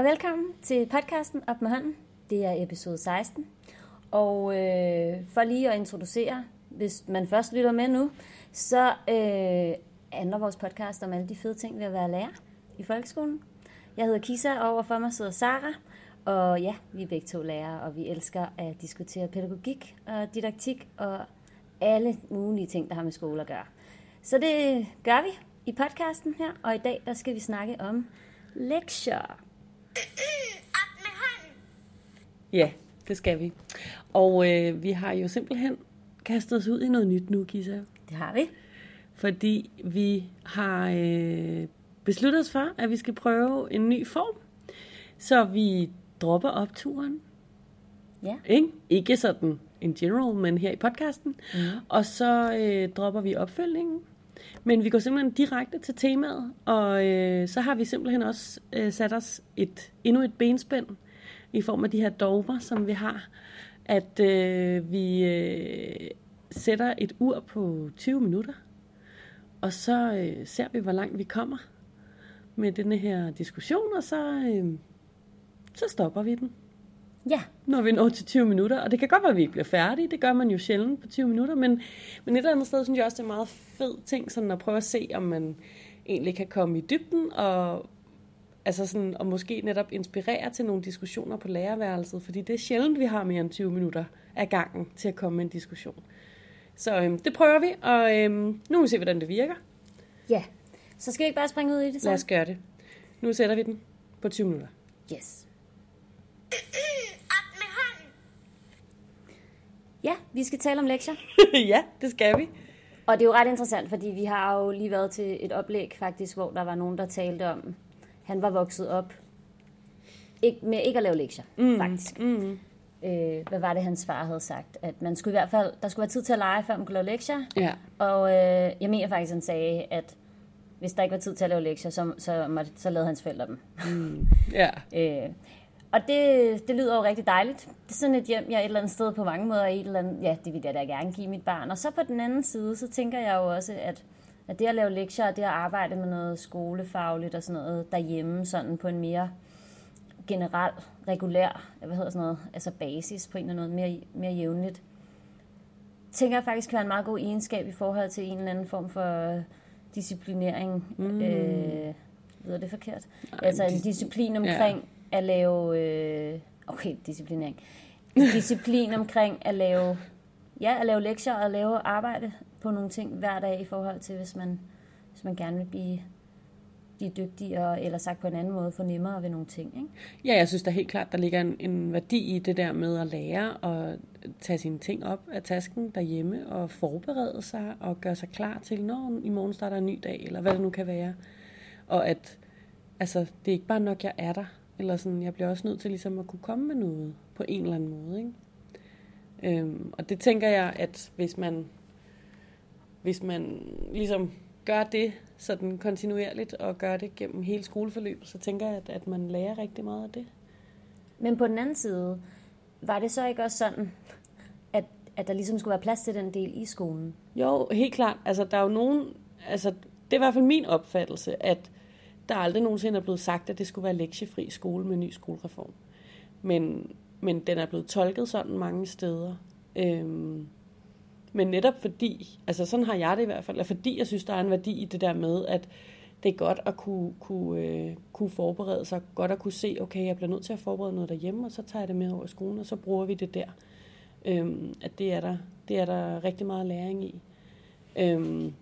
og velkommen til podcasten Op med hånden. Det er episode 16. Og øh, for lige at introducere, hvis man først lytter med nu, så øh, handler vores podcast om alle de fede ting ved at være lærer i folkeskolen. Jeg hedder Kisa, og overfor mig sidder Sara. Og ja, vi er begge to lærere, og vi elsker at diskutere pædagogik og didaktik og alle mulige ting, der har med skole at gøre. Så det gør vi i podcasten her, og i dag der skal vi snakke om lektier. Op med hånden. Ja, det skal vi. Og øh, vi har jo simpelthen kastet os ud i noget nyt nu, Kisa. Det har vi. Fordi vi har øh, besluttet os for, at vi skal prøve en ny form. Så vi dropper opturen. Ja. Ikke, ikke sådan in general, men her i podcasten. Mm. Og så øh, dropper vi opfølgningen. Men vi går simpelthen direkte til temaet, og øh, så har vi simpelthen også øh, sat os et, endnu et benspænd i form af de her dogmer, som vi har. At øh, vi øh, sætter et ur på 20 minutter, og så øh, ser vi, hvor langt vi kommer med denne her diskussion, og så, øh, så stopper vi den Ja, når vi når til 20 minutter. Og det kan godt være, at vi ikke bliver færdige. Det gør man jo sjældent på 20 minutter. Men, men et eller andet sted synes jeg også, det er en meget fed ting, sådan at prøve at se, om man egentlig kan komme i dybden og, altså sådan, og måske netop inspirere til nogle diskussioner på lærerværelset. Fordi det er sjældent, vi har mere end 20 minutter af gangen til at komme med en diskussion. Så øhm, det prøver vi, og øhm, nu må vi se, hvordan det virker. ja. Så skal vi ikke bare springe ud i det så? Lad os gøre det. Nu sætter vi den på 20 minutter. Yes. Op med hånden. Ja, vi skal tale om lektier. ja, det skal vi. Og det er jo ret interessant, fordi vi har jo lige været til et oplæg faktisk, hvor der var nogen, der talte om, han var vokset op ikke, med ikke at lave lektier, mm. faktisk. Mm. Øh, hvad var det, hans far havde sagt? At man skulle i hvert fald, der skulle være tid til at lege, før man kunne lave lektier. Ja. Og øh, jeg mener faktisk, han sagde, at hvis der ikke var tid til at lave lektier, så, så, måtte, så lavede hans forældre dem. Ja. Øh, og det, det lyder jo rigtig dejligt. Det er sådan et hjem, jeg et eller andet sted på mange måder, et eller andet, ja, det vil jeg da gerne give mit barn. Og så på den anden side, så tænker jeg jo også, at, at det at lave lektier, og det at arbejde med noget skolefagligt og sådan noget derhjemme, sådan på en mere generel, regulær, hvad hedder sådan noget, altså basis på en eller anden måde, mere, mere jævnligt, tænker jeg faktisk kan være en meget god egenskab i forhold til en eller anden form for disciplinering. Mm. Øh, lyder det forkert? Nej, altså en dis- disciplin omkring ja at lave... Øh, okay, disciplinering. Disciplin omkring at lave, ja, at lave lektier og lave arbejde på nogle ting hver dag i forhold til, hvis man, hvis man gerne vil blive, blive dygtigere, eller sagt på en anden måde, få nemmere ved nogle ting. Ikke? Ja, jeg synes da helt klart, der ligger en, en værdi i det der med at lære og tage sine ting op af tasken derhjemme og forberede sig og gøre sig klar til, når i morgen starter en ny dag, eller hvad det nu kan være. Og at altså, det er ikke bare nok, jeg er der, eller sådan, jeg bliver også nødt til ligesom at kunne komme med noget på en eller anden måde. Ikke? Øhm, og det tænker jeg, at hvis man, hvis man ligesom gør det sådan kontinuerligt og gør det gennem hele skoleforløbet, så tænker jeg, at, at man lærer rigtig meget af det. Men på den anden side, var det så ikke også sådan, at, at der ligesom skulle være plads til den del i skolen? Jo, helt klart. Altså, der er jo nogen... Altså, det er i hvert fald min opfattelse, at der aldrig nogensinde er blevet sagt, at det skulle være lektiefri skole med en ny skolereform. Men, men den er blevet tolket sådan mange steder. Øhm, men netop fordi, altså sådan har jeg det i hvert fald, at fordi jeg synes, der er en værdi i det der med, at det er godt at kunne, kunne, øh, kunne forberede sig, godt at kunne se, okay, jeg bliver nødt til at forberede noget derhjemme, og så tager jeg det med over i skolen, og så bruger vi det der. Øhm, at det er, der, det er der rigtig meget læring i. Øhm,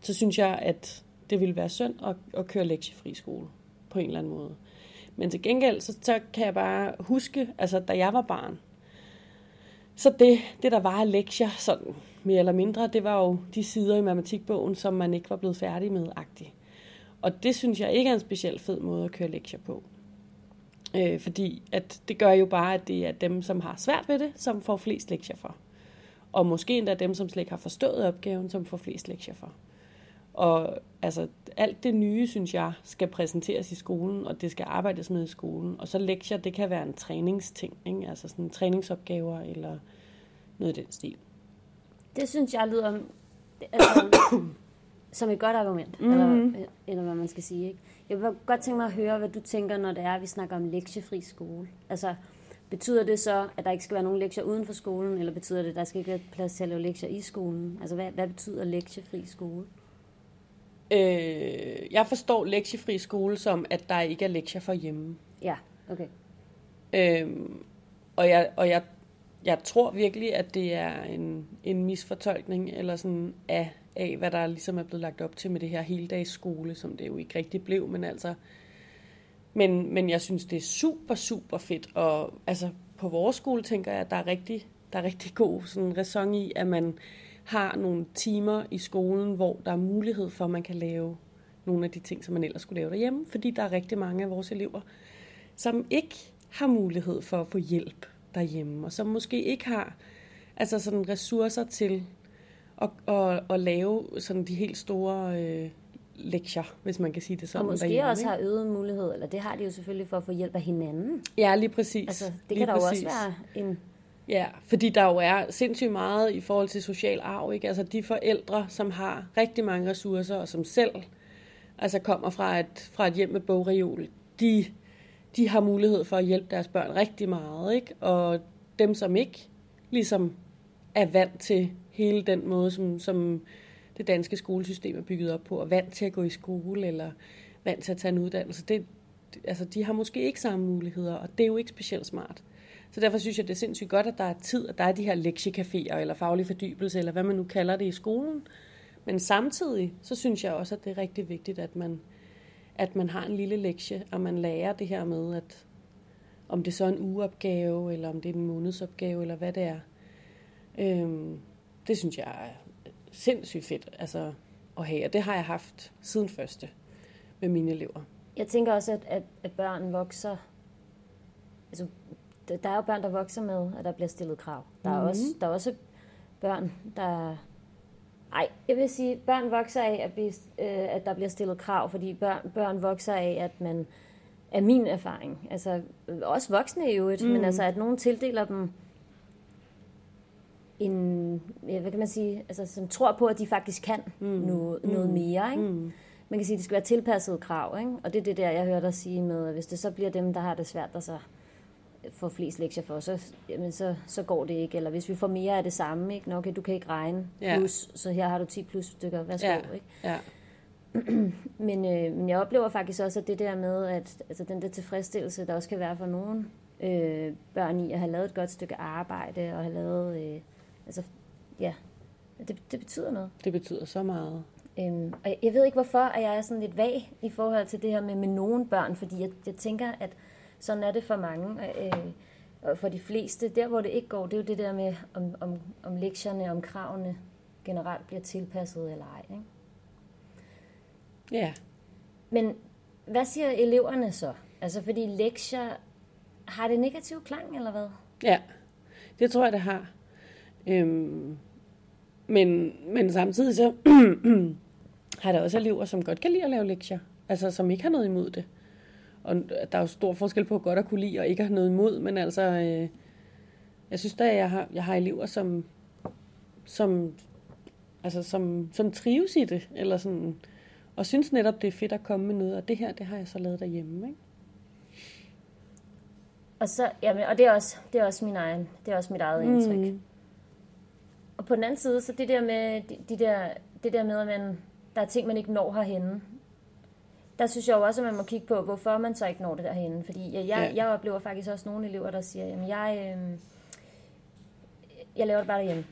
så synes jeg, at det ville være synd at, at køre lektiefri skole på en eller anden måde. Men til gengæld, så, så kan jeg bare huske, altså da jeg var barn, så det, det der var af lektier, sådan mere eller mindre, det var jo de sider i matematikbogen, som man ikke var blevet færdig med, agtig. Og det synes jeg ikke er en specielt fed måde at køre lektier på. Øh, fordi at det gør jo bare, at det er dem, som har svært ved det, som får flest lektier for. Og måske endda dem, som slet ikke har forstået opgaven, som får flest lektier for. Og altså, alt det nye, synes jeg, skal præsenteres i skolen, og det skal arbejdes med i skolen. Og så lektier, det kan være en træningsting, ikke? altså sådan træningsopgaver eller noget i den stil. Det synes jeg lyder... Altså, som et godt argument, mm. eller, eller hvad man skal sige. Ikke? Jeg vil godt tænke mig at høre, hvad du tænker, når det er, at vi snakker om lektiefri skole. Altså, betyder det så, at der ikke skal være nogen lektier uden for skolen, eller betyder det, at der skal ikke være plads til at lave lektier i skolen? Altså, hvad, hvad betyder lektiefri skole? Øh, jeg forstår lektiefri skole som, at der ikke er lektier for hjemme. Ja, okay. Øhm, og jeg, og jeg, jeg tror virkelig, at det er en, en misfortolkning eller sådan af, af, hvad der ligesom er blevet lagt op til med det her heldagsskole, som det jo ikke rigtig blev, men altså... Men, men jeg synes, det er super, super fedt, og altså på vores skole tænker jeg, at der er rigtig, der er rigtig god sådan ræson i, at man har nogle timer i skolen, hvor der er mulighed for, at man kan lave nogle af de ting, som man ellers skulle lave derhjemme, fordi der er rigtig mange af vores elever, som ikke har mulighed for at få hjælp derhjemme, og som måske ikke har altså sådan ressourcer til at, at, at lave sådan de helt store øh, lektier, hvis man kan sige det sådan. Og måske derhjemme, også ikke? har øget mulighed, eller det har de jo selvfølgelig for at få hjælp af hinanden. Ja, lige præcis. Altså, det lige kan der jo præcis. også være en... Ja, fordi der jo er sindssygt meget i forhold til social arv, ikke? Altså de forældre, som har rigtig mange ressourcer, og som selv altså kommer fra et, fra et hjem med bogreol, de, de har mulighed for at hjælpe deres børn rigtig meget, ikke? Og dem, som ikke ligesom er vant til hele den måde, som, som det danske skolesystem er bygget op på, og vant til at gå i skole, eller vant til at tage en uddannelse, det, altså, de har måske ikke samme muligheder, og det er jo ikke specielt smart. Så derfor synes jeg, det er sindssygt godt, at der er tid, at der er de her lektiecaféer, eller faglig fordybelse, eller hvad man nu kalder det i skolen. Men samtidig, så synes jeg også, at det er rigtig vigtigt, at man, at man har en lille lektie, og man lærer det her med, at om det så er en ugeopgave, eller om det er en månedsopgave, eller hvad det er. Øhm, det synes jeg er sindssygt fedt altså, at have, og det har jeg haft siden første med mine elever. Jeg tænker også, at, at, at børn vokser... Altså, der er jo børn, der vokser med, at der bliver stillet krav. Der er, Mhm. også, der er også børn, der... Ej, jeg vil sige, børn vokser af, at, blive, øh, at der bliver stillet krav, fordi børn, børn vokser af, at man... Er min erfaring. Altså, øh, også voksne i øvrigt, mm. men altså, at nogen tildeler dem en, ja, hvad kan man sige, altså, som tror på, at de faktisk kan mm. noget, noget mere, ikke? Mm. Man kan sige, at det skal være tilpasset krav, ikke? Og det er det der, jeg hørte dig sige med, at hvis det så bliver dem, der har det svært, der så får flest lektier for, så, jamen, så, så går det ikke. Eller hvis vi får mere af det samme, ikke? Nå, okay, du kan ikke regne Ja. plus, så her har du 10 plus stykker, værsgo, Ja. ikke? Ja. Men, øh, men jeg oplever faktisk også, at det der med, at altså den der tilfredsstillelse, der også kan være for nogen øh, børn i at have lavet et godt stykke arbejde, og have lavet, øh, altså, ja, det, det betyder noget. Det betyder så meget. Øhm, og jeg, jeg ved ikke hvorfor, at jeg er sådan lidt vag i forhold til det her med, med nogle børn, fordi jeg, jeg tænker, at sådan er det for mange. Øh, og for de fleste, der hvor det ikke går, det er jo det der med, om, om, om lektierne, om kravene generelt bliver tilpasset eller ej. Ikke? Ja. Men hvad siger eleverne så? Altså fordi lektier, har det negativ klang eller hvad? Ja, det tror jeg, det har. Øhm, men, men samtidig så har der også elever, som godt kan lide at lave lektier. Altså, som ikke har noget imod det. Og der er jo stor forskel på godt at kunne lide og ikke have noget imod, men altså, øh, jeg synes da, at jeg har, jeg har elever, som, som, altså, som, som trives i det, eller sådan, og synes netop, det er fedt at komme med noget, og det her, det har jeg så lavet derhjemme, ikke? Og, så, jamen, og det, er også, det er også min egen, det er også mit eget indtryk. Mm. Og på den anden side, så det der med, de, de der, det der med, at man, der er ting, man ikke når herhenne. Der synes jeg jo også, at man må kigge på, hvorfor man så ikke når det derhenne. Fordi jeg, jeg, Ja. jeg oplever faktisk også nogle elever, der siger, jamen jeg, øh, jeg laver det bare derhjemme.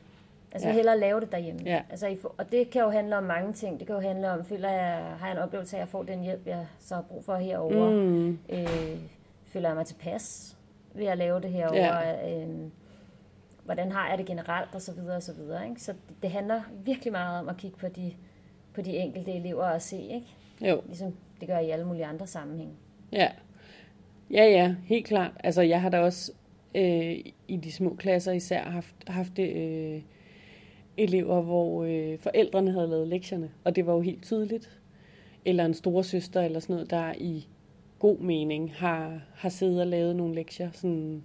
Altså, jeg Ja. hellere lave det derhjemme. Ja. Altså, og det kan jo handle om mange ting. Det kan jo handle om, føler jeg, har jeg en oplevelse af, at jeg får den hjælp, jeg så har brug for herovre. Mm. Øh, føler jeg mig tilpas ved at lave det herovre? Ja. Øh, hvordan har jeg det generelt, og så videre, og så videre. Ikke? Så det, det handler virkelig meget om at kigge på de, på de enkelte elever og se, ikke? Jo. Ligesom det gør i alle mulige andre sammenhænge. Ja. Ja, ja, helt klart. Altså, jeg har da også øh, i de små klasser især haft, haft øh, elever, hvor øh, forældrene havde lavet lektierne, og det var jo helt tydeligt. Eller en storesøster eller sådan noget, der i god mening har, har siddet og lavet nogle lektier. Sådan.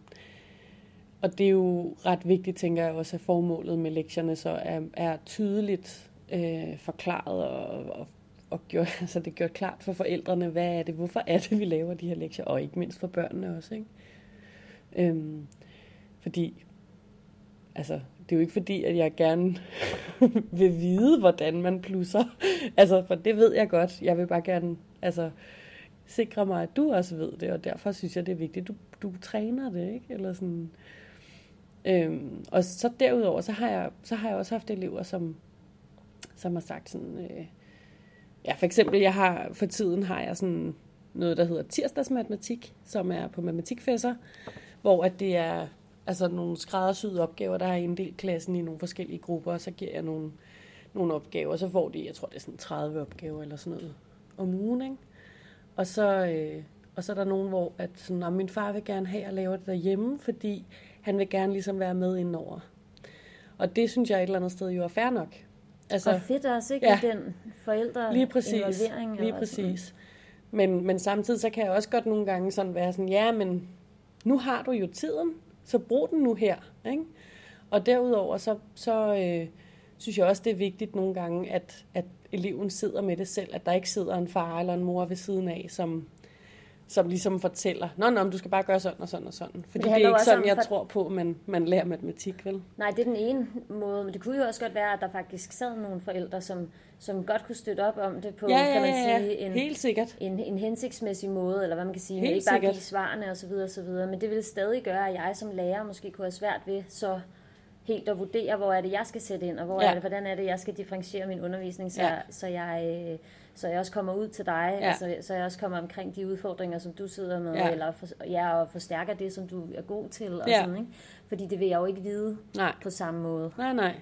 Og det er jo ret vigtigt, tænker jeg også, at formålet med lektierne så er, er tydeligt øh, forklaret og, og, og gjort, altså det gjort klart for forældrene, hvad er det, hvorfor er det, vi laver de her lektier, og ikke mindst for børnene også. Ikke? Øhm, fordi, altså, det er jo ikke fordi, at jeg gerne vil vide, hvordan man plusser. altså, for det ved jeg godt. Jeg vil bare gerne, altså, sikre mig, at du også ved det, og derfor synes jeg, det er vigtigt, at du, du træner det, ikke? Eller sådan. Øhm, og så derudover, så har, jeg, så har jeg også haft elever, som, som har sagt sådan, øh, ja, for eksempel, jeg har, for tiden har jeg sådan noget, der hedder tirsdagsmatematik, som er på matematikfæsser, hvor at det er altså nogle skræddersyede opgaver, der har inddelt klassen i nogle forskellige grupper, og så giver jeg nogle, nogle opgaver, og så får de, jeg tror det er sådan 30 opgaver eller sådan noget om ugen, ikke? Og så, øh, og så er der nogen, hvor at sådan, om min far vil gerne have, at jeg laver det derhjemme, fordi han vil gerne ligesom være med indover. Og det synes jeg et eller andet sted jo er fair nok. Altså, og fedt også, ikke? Ja, den forældre lige præcis. Lige præcis. Men, men samtidig så kan jeg også godt nogle gange sådan være sådan, ja, men nu har du jo tiden, så brug den nu her. Ikke? Og derudover så, så øh, synes jeg også, det er vigtigt nogle gange, at, at eleven sidder med det selv, at der ikke sidder en far eller en mor ved siden af, som, som ligesom fortæller, nå, nå, du skal bare gøre sådan og sådan og sådan. Fordi det, det er ikke sådan, jeg for... tror på, man, man lærer matematik, vel? Nej, det er den ene måde, men det kunne jo også godt være, at der faktisk sad nogle forældre, som, som godt kunne støtte op om det på, ja, ja, kan man ja, sige, en, Helt sikkert. En, en hensigtsmæssig måde, eller hvad man kan sige, Helt ikke bare sikkert. give svarene osv. osv. Men det vil stadig gøre, at jeg som lærer måske kunne have svært ved så helt at vurdere, hvor er det, jeg skal sætte ind, og hvor ja. er det, hvordan er det, jeg skal differentiere min undervisning, så, ja. så jeg... Øh, så jeg også kommer ud til dig, ja. altså, så jeg også kommer omkring de udfordringer, som du sidder med, ja. eller for, ja, og forstærker det, som du er god til, og ja. sådan, ikke? Fordi det vil jeg jo ikke vide nej. på samme måde. Nej, nej.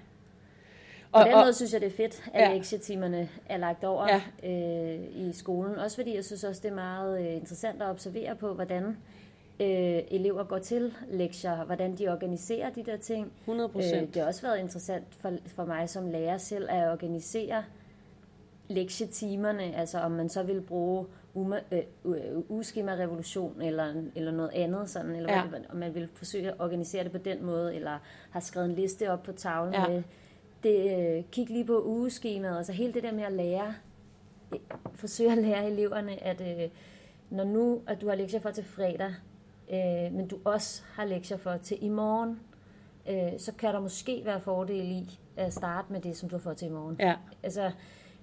På og, den og, måde synes jeg, det er fedt, at ja. lektietimerne er lagt over ja. øh, i skolen. Også fordi jeg synes også, det er meget øh, interessant at observere på, hvordan øh, elever går til lektier, hvordan de organiserer de der ting. 100 procent. Øh, det har også været interessant for, for mig som lærer selv at organisere lektietimerne, altså om man så vil bruge uma, øh, ugeskema-revolution eller, eller noget andet, sådan, eller ja. om man vil forsøge at organisere det på den måde, eller har skrevet en liste op på tavlen ja. med, det, øh, kig lige på ugeskemaet, altså hele det der med at lære, øh, forsøge at lære eleverne, at øh, når nu, at du har lektier for til fredag, øh, men du også har lektier for til i morgen, øh, så kan der måske være fordel i at starte med det, som du fået til i morgen. Ja. Altså,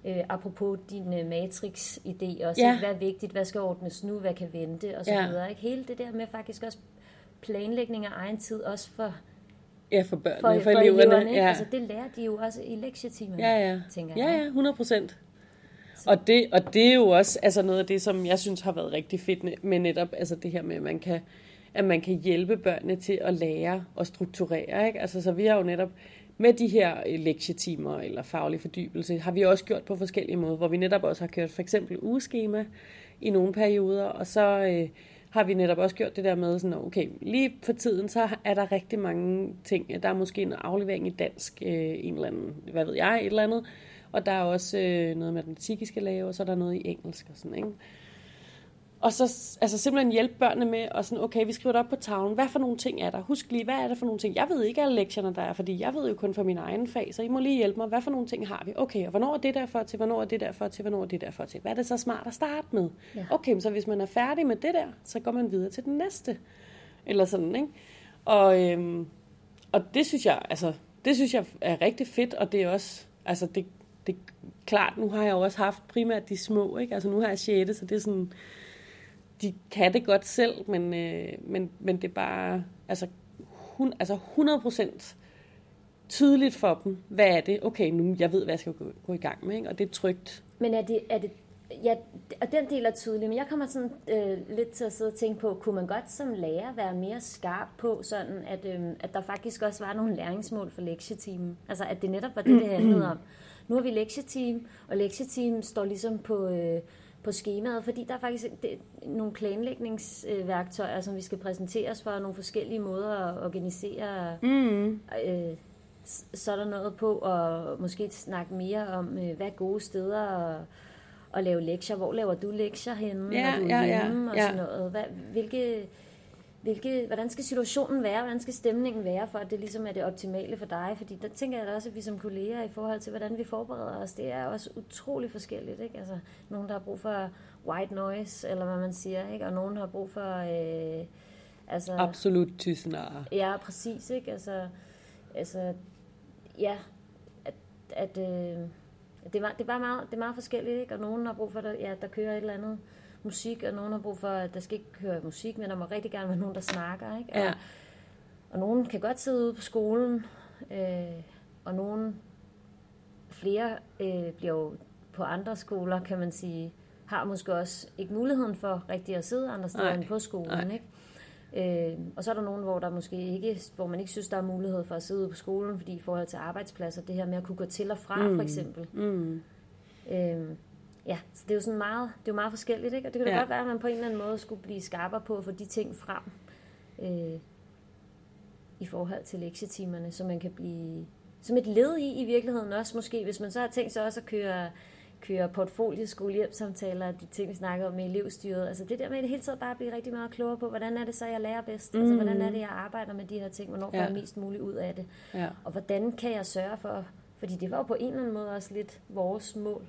øh, apropos din øh, matrix-idé også, ja. hvad er vigtigt, hvad skal ordnes nu, hvad kan vente, og så ja. videre. Ikke? Hele det der med faktisk også planlægning af egen tid, også for Ja, for børnene, for, for, for eleverne. eleverne ja. Altså, det lærer de jo også i lektietimen, ja, ja. tænker jeg. Ja, ja, 100 procent. Altså. Og det, og det er jo også altså noget af det, som jeg synes har været rigtig fedt med netop altså det her med, at man kan, at man kan hjælpe børnene til at lære og strukturere. Ikke? Altså, så vi har jo netop med de her øh, lektietimer eller faglig fordybelse, har vi også gjort på forskellige måder, hvor vi netop også har kørt for eksempel ugeskema i nogle perioder, og så øh, har vi netop også gjort det der med, sådan, okay, lige for tiden, så er der rigtig mange ting. Der er måske en aflevering i dansk, øh, en eller anden, hvad ved jeg, et eller andet, og der er også øh, noget matematik, I skal lave, og så er der noget i engelsk og sådan, ikke? Og så altså simpelthen hjælpe børnene med, og sådan, okay, vi skriver det op på tavlen. Hvad for nogle ting er der? Husk lige, hvad er det for nogle ting? Jeg ved ikke alle lektierne, der er, fordi jeg ved jo kun fra min egen fag, så I må lige hjælpe mig. Hvad for nogle ting har vi? Okay, og hvornår er det derfor til? Hvornår er det derfor til? Hvornår er det derfor til? Hvad er det så smart at starte med? Ja. Okay, så hvis man er færdig med det der, så går man videre til den næste. Eller sådan, ikke? Og, øhm, og det synes jeg, altså, det synes jeg er rigtig fedt, og det er også, altså det, det klart, nu har jeg jo også haft primært de små, ikke? Altså nu har jeg 6, så det er sådan, de kan det godt selv, men, øh, men, men det er bare altså, hun, altså 100% tydeligt for dem, hvad er det? Okay, nu jeg ved, hvad jeg skal gå, gå i gang med, ikke? og det er trygt. Men er det, er det ja, og den del er tydelig, men jeg kommer sådan øh, lidt til at sidde og tænke på, kunne man godt som lærer være mere skarp på, sådan at, øh, at der faktisk også var nogle læringsmål for lektietimen? Altså at det netop var det, det handlede om. Nu har vi lektietime, og lektietime står ligesom på, øh, på skemaet, fordi der er faktisk det, nogle planlægningsværktøjer, som vi skal præsenteres for, nogle forskellige måder at organisere. Mm. Øh, så er der noget på at måske snakke mere om, øh, hvad er gode steder at, at lave lektier. Hvor laver du lektier henne, ja, når du er ja, hjemme ja, og ja. sådan noget. Hvad, hvilke, hvilke, hvordan skal situationen være, hvordan skal stemningen være, for at det ligesom er det optimale for dig? Fordi der tænker jeg da også, at vi som kolleger i forhold til, hvordan vi forbereder os, det er også utrolig forskelligt. Ikke? Altså, nogen, der har brug for white noise, eller hvad man siger, ikke? og nogen har brug for... Øh, altså, Absolut tysnare. Ja, præcis. Ikke? Altså, altså, ja, at, at øh, det, er, det, er bare meget, det er meget forskelligt, ikke? og nogen har brug for, at ja, der kører et eller andet musik, og nogen har brug for, at der skal ikke køre musik, men der må rigtig gerne være nogen, der snakker. Ikke? Ja. Og, og nogen kan godt sidde ude på skolen, øh, og nogen, flere øh, bliver jo på andre skoler, kan man sige, har måske også ikke muligheden for rigtig at sidde andre steder end på skolen. Nej. Ikke? Øh, og så er der nogen, hvor der måske ikke, hvor man ikke synes, der er mulighed for at sidde ude på skolen, fordi i forhold til arbejdspladser, det her med at kunne gå til og fra, mm. for eksempel. Mm. Øh, ja, så det er jo sådan meget, det er jo meget forskelligt, ikke? Og det kan da Ja. godt være, at man på en eller anden måde skulle blive skarpere på at få de ting frem øh, i forhold til lektietimerne, så man kan blive som et led i i virkeligheden også måske, hvis man så har tænkt sig også at køre køre portfolio, skolehjælpssamtaler, de ting, vi snakker om med elevstyret. Altså det der med i det hele taget bare at blive rigtig meget klogere på, hvordan er det så, jeg lærer bedst? Altså hvordan er det, jeg arbejder med de her ting? Hvornår får Ja. jeg mest muligt ud af det? Ja. Og hvordan kan jeg sørge for, fordi det var jo på en eller anden måde også lidt vores mål.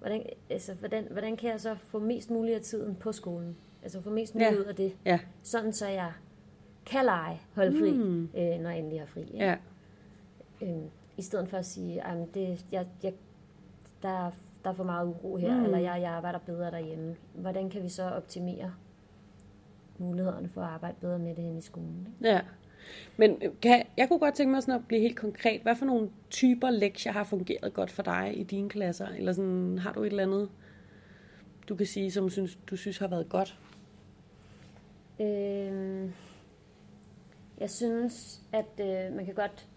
Hvordan, altså, hvordan, hvordan kan jeg så få mest muligt af tiden på skolen? Altså få mest muligt Ja. ud af det, Ja. sådan så jeg kan lege, holde fri, mm. øh, når jeg endelig har fri. Ikke? Ja. Øhm, I stedet for at sige, at det, jeg, jeg, der, er- der er for meget uro her, mm. eller jeg, jeg arbejder bedre derhjemme. Hvordan kan vi så optimere mulighederne for at arbejde bedre med det hen i skolen? Ikke? Ja. Men øh, kan, jeg kunne godt tænke mig sådan at blive helt konkret. Hvad for nogle typer lektier har fungeret godt for dig i dine klasser? Eller sådan, har du et eller andet, du kan sige, som synes, du synes har været godt? Øh, jeg synes, at øh, man kan godt...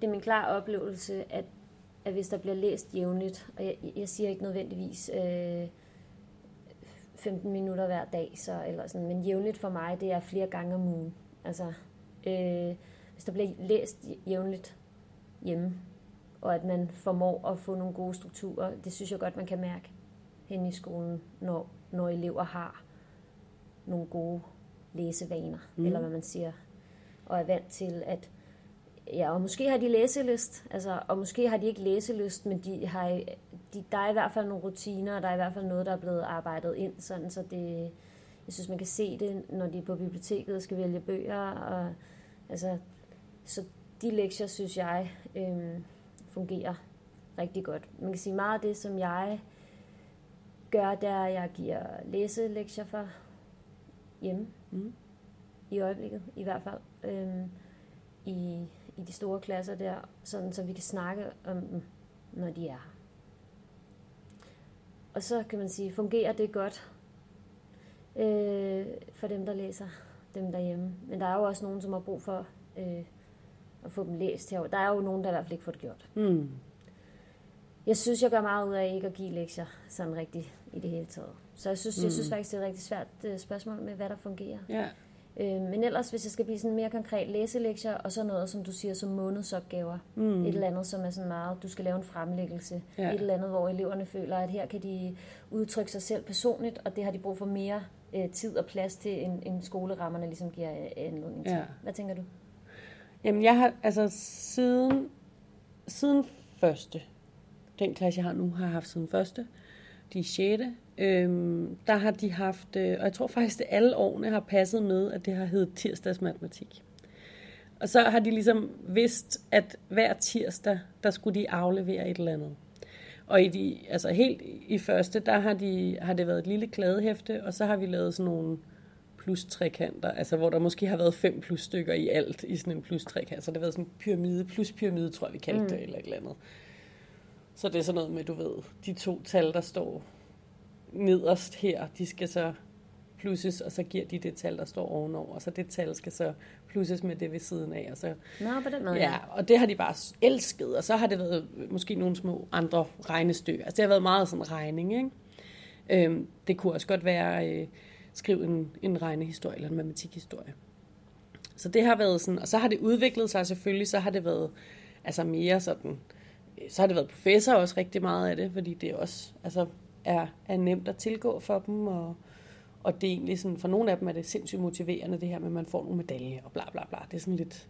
Det er min klar oplevelse, at, at hvis der bliver læst jævnligt, og jeg, jeg siger ikke nødvendigvis øh, 15 minutter hver dag, så, eller sådan, men jævnligt for mig, det er flere gange om ugen. Altså, øh, hvis der bliver læst jævnligt hjemme, og at man formår at få nogle gode strukturer, det synes jeg godt, man kan mærke hen i skolen, når, når elever har nogle gode læsevaner, mm. eller hvad man siger, og er vant til at Ja, og måske har de læselyst, altså, og måske har de ikke læselyst, men de har, de, der er i hvert fald nogle rutiner, og der er i hvert fald noget, der er blevet arbejdet ind, sådan, så det, jeg synes, man kan se det, når de er på biblioteket og skal vælge bøger, og, altså, så de lektier, synes jeg, øhm, fungerer rigtig godt. Man kan sige meget af det, som jeg gør, der er, at jeg giver læselektier for hjemme, Mm. i øjeblikket i hvert fald, øhm, i, i de store klasser der, sådan så vi kan snakke om dem, når de er her. Og så kan man sige, fungerer det godt øh, for dem, der læser dem derhjemme. Men der er jo også nogen, som har brug for øh, at få dem læst herovre. Der er jo nogen, der i hvert fald ikke får det gjort. Mm. Jeg synes, jeg gør meget ud af ikke at give lektier sådan rigtigt i det hele taget. Så jeg synes, mm. jeg synes faktisk, det er et rigtig svært øh, spørgsmål med, hvad der fungerer. Ja. Øh, men ellers, hvis jeg skal blive sådan mere konkret, læselektier, og så noget, som du siger, som månedsopgaver. Mm. Et eller andet, som er sådan meget, du skal lave en fremlæggelse. Ja. Et eller andet, hvor eleverne føler, at her kan de udtrykke sig selv personligt, og det har de brug for mere øh, tid og plads til, end, end skolerammerne ligesom giver øh, anledning til. Ja. Hvad tænker du? Jamen, jeg har, altså, siden, siden første, den klasse, jeg har nu, har jeg haft siden første, de sjette, 6. Øhm, der har de haft, øh, og jeg tror faktisk, at alle årene har passet med, at det har heddet tirsdagsmatematik. Og så har de ligesom vidst, at hver tirsdag, der skulle de aflevere et eller andet. Og i de, altså helt i første, der har, de, har det været et lille kladehæfte, og så har vi lavet sådan nogle plus trekanter, altså hvor der måske har været fem plus stykker i alt i sådan en plus trekant. Så det har været sådan en pyramide, plus pyramide, tror jeg, vi kaldte mm. det, eller et eller andet. Så det er sådan noget med, du ved, de to tal, der står nederst her, de skal så plusses, og så giver de det tal, der står ovenover, og så det tal skal så plusses med det ved siden af, og så Nå, på den måde. Ja, og det har de bare elsket, og så har det været måske nogle små andre regnestykker. Altså det har været meget sådan regning, ikke? Øhm, det kunne også godt være øh, skrive en, en regnehistorie eller en matematikhistorie. Så det har været sådan, og så har det udviklet sig selvfølgelig, så har det været altså mere sådan, øh, så har det været professor også rigtig meget af det, fordi det også altså, er, er nemt at tilgå for dem, og, Og det er egentlig sådan, for nogle af dem er det sindssygt motiverende, det her med, at man får nogle medaljer og bla bla bla. Det er sådan lidt,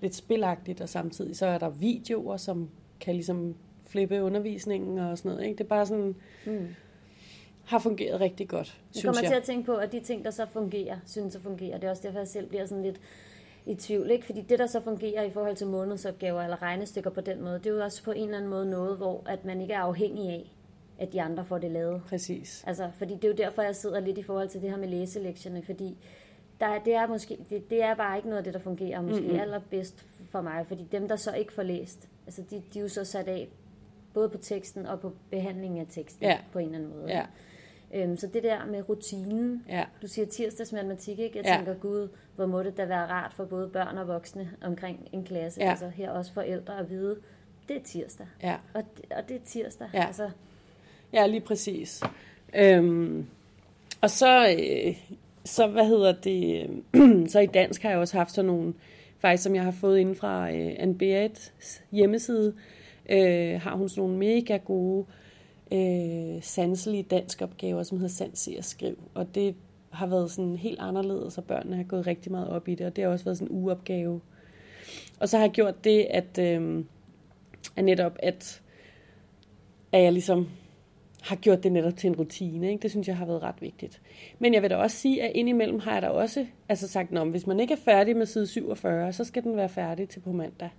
lidt spilagtigt, og samtidig så er der videoer, som kan ligesom flippe undervisningen og sådan noget. Ikke? Det er bare sådan, Mm har fungeret rigtig godt, Jeg synes kommer jeg. til at tænke på, at de ting, der så fungerer, synes at fungerer. Det er også derfor, jeg selv bliver sådan lidt i tvivl. Ikke? Fordi det, der så fungerer i forhold til månedsopgaver eller regnestykker på den måde, det er jo også på en eller anden måde noget, hvor at man ikke er afhængig af, at de andre får det lavet. Præcis. Altså, fordi det er jo derfor, jeg sidder lidt i forhold til det her med læselektierne, fordi der, er- det, er måske, det, det er bare ikke noget af det, der fungerer måske mm-hmm. allerbedst for mig, fordi dem, der så ikke får læst, altså de, de er jo så sat af både på teksten og på behandlingen af teksten Ja. på en eller anden måde. Ja, Øhm, så det der med rutinen, ja, du siger tirsdags matematik, ikke? Jeg Ja. tænker, gud, hvor må det da være rart for både børn og voksne omkring en klasse, Ja. altså her også forældre at vide, det er tirsdag, ja. og det, og det er tirsdag. Ja. Altså, Ja, lige præcis. Øhm, og så, øh, så, hvad hedder det, øh, så i dansk har jeg også haft sådan nogle, faktisk som jeg har fået ind fra øh, Anne Beats hjemmeside, øh, har hun sådan nogle mega gode øh, Øh, sanselige dansk opgaver, som hedder Sans, se og skriv. Og det har været sådan helt anderledes, og børnene har gået rigtig meget op i det, og det har også været sådan en uopgave. Og så har jeg gjort det, at, øh, at netop, at, at jeg ligesom har gjort det netop til en rutine. Ikke? Det synes jeg har været ret vigtigt. Men jeg vil da også sige, at indimellem har jeg da også altså sagt, at hvis man ikke er færdig med side 47, så skal den være færdig til på mandag.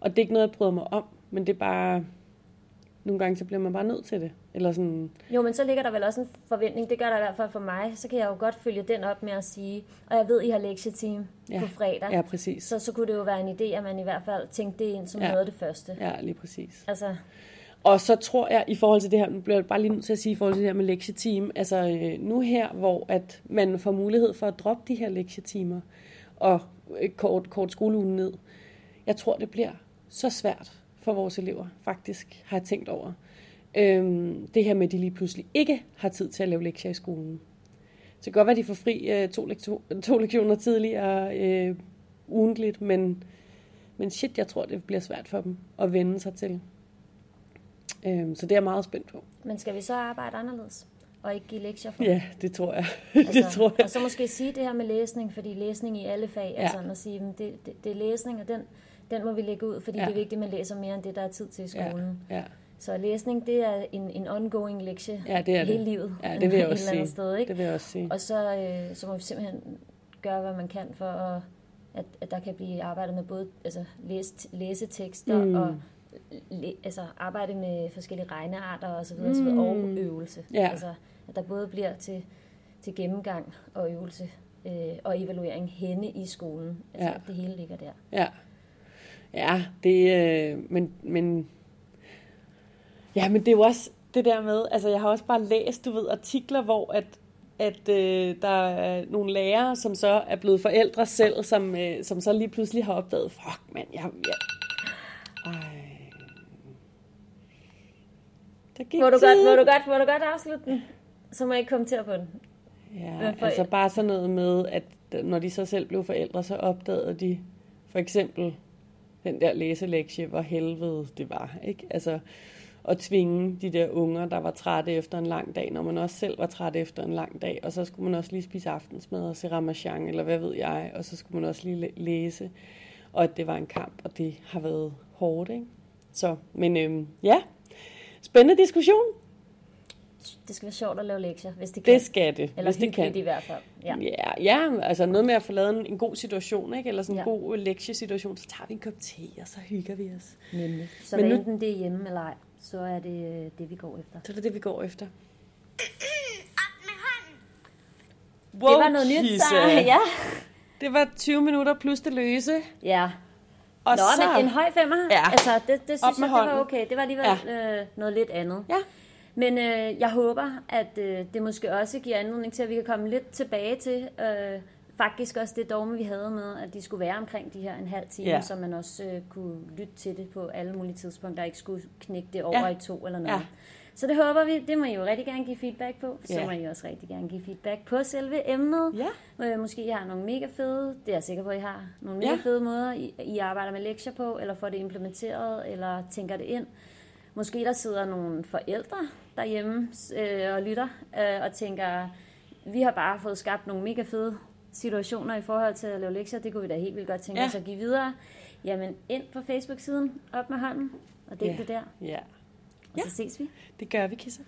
Og det er ikke noget, jeg bryder mig om, men det er bare... Nogle gange så bliver man bare nødt til det. Eller sådan, Jo, men så ligger der vel også en forventning, det gør der i hvert fald for mig, så kan jeg jo godt følge den op med at sige, og jeg ved, I har lektieteam Ja. på fredag, ja, præcis. så, så kunne det jo være en idé, at man i hvert fald tænkte det ind som Ja. noget af det første. Ja, lige præcis. Altså, Og så tror jeg, i forhold til det her, nu bliver jeg bare lige nødt til at sige, i forhold til det her med lektieteam, altså øh, nu her, hvor at man får mulighed for at droppe de her lektietimer og øh, kort, kort skoleugen ned, jeg tror, det bliver så svært for vores elever, faktisk, har jeg tænkt over. Øhm, det her med, at de lige pludselig ikke har tid til at lave lektier i skolen. Så det kan godt være, at de får fri øh, to, lekto- to lektioner tidligere øh, ugentligt, men, men shit, jeg tror, det bliver svært for dem at vende sig til. Øhm, så det er jeg meget spændt på. men skal vi så arbejde anderledes? Og ikke give lektier for? Ja, det tror jeg. Altså, det tror jeg. Og så måske sige det her med læsning, fordi læsning i alle fag, Ja. ja. altså at sige, det, det, det er læsning, og den, den må vi lægge ud, fordi Ja. det er vigtigt, at man læser mere end det, der er tid til i skolen. Ja. Ja, Så læsning, det er en, en ongoing lektie ja det er hele det. livet. Ja, det vil jeg også sige. Sted, ikke? Det vil jeg også sige. Og så, øh, så må vi simpelthen gøre, hvad man kan for, at, at, at der kan blive arbejdet med både altså, læse, læsetekster Mm. mm. og læ, altså, arbejde med forskellige regnearter og så videre, mm. og øvelse. Ja. Altså, at der både bliver til, til gennemgang og øvelse øh, og evaluering henne i skolen. Altså, Ja. det hele ligger der. Ja, ja det, øh, men, men, ja, men det er jo også det der med, altså jeg har også bare læst, du ved, artikler, hvor at, at øh, der er nogle lærere, som så er blevet forældre selv, som, øh, som så lige pludselig har opdaget, fuck mand, jeg, jeg ej. Der gik Må du, tid. godt, må, du godt, må du godt afslutte den? Så må jeg ikke kommentere på den. Ja, Hvad for- altså bare sådan noget med, at når de så selv blev forældre, så opdagede de for eksempel den der læselektie, hvor helvede det var, ikke? Altså at tvinge de der unger, der var trætte efter en lang dag, når man også selv var træt efter en lang dag, og så skulle man også lige spise aftensmad og se Ramachan, eller hvad ved jeg, og så skulle man også lige læse, og at det var en kamp, og det har været hårdt, ikke? Så, men øhm, ja, spændende diskussion. Det skal være sjovt at lave lektier, hvis det kan. Det skal det, Eller hvis det kan. i hvert fald. Ja. Ja, ja, altså noget med at få lavet en, en god situation, ikke? eller sådan en Ja. god lektiestituation, så tager vi en kop te, og så hygger vi os. Nemlig. Så Men nu- enten det er hjemme eller ej, så er det øh, det, vi går efter. Så det er det, vi går efter. Op. Wow, det var noget nyt, så ja. Det var 20 minutter plus det løse. Ja. Og Nå, så... men en høj femmer. Ja. Altså, det, det Op synes med jeg, det var okay. Det var alligevel ja. øh, noget lidt andet. Ja, Men øh, jeg håber, at øh, det måske også giver anledning til, at vi kan komme lidt tilbage til øh, faktisk også det dogme, vi havde med, at de skulle være omkring de her en halv time, Ja. så man også øh, kunne lytte til det på alle mulige tidspunkter, og ikke skulle knække det over Ja. i to eller noget. Ja. Så det håber vi, det må I jo rigtig gerne give feedback på. Så Ja. må I også rigtig gerne give feedback på selve emnet. Ja. Øh, måske I har nogle mega fede, det er jeg sikker på, at I har, nogle mega ja. fede måder, I, I arbejder med lektier på, eller får det implementeret, eller tænker det ind. Måske der sidder nogle forældre derhjemme øh, og lytter øh, og tænker, vi har bare fået skabt nogle mega fede situationer i forhold til at lave lektier. Det kunne vi da helt vildt godt tænke Ja. os at give videre. Jamen, ind på Facebook-siden, op med hånden, og del Ja. det der. Ja, Og så ses vi. det gør vi, Kisser.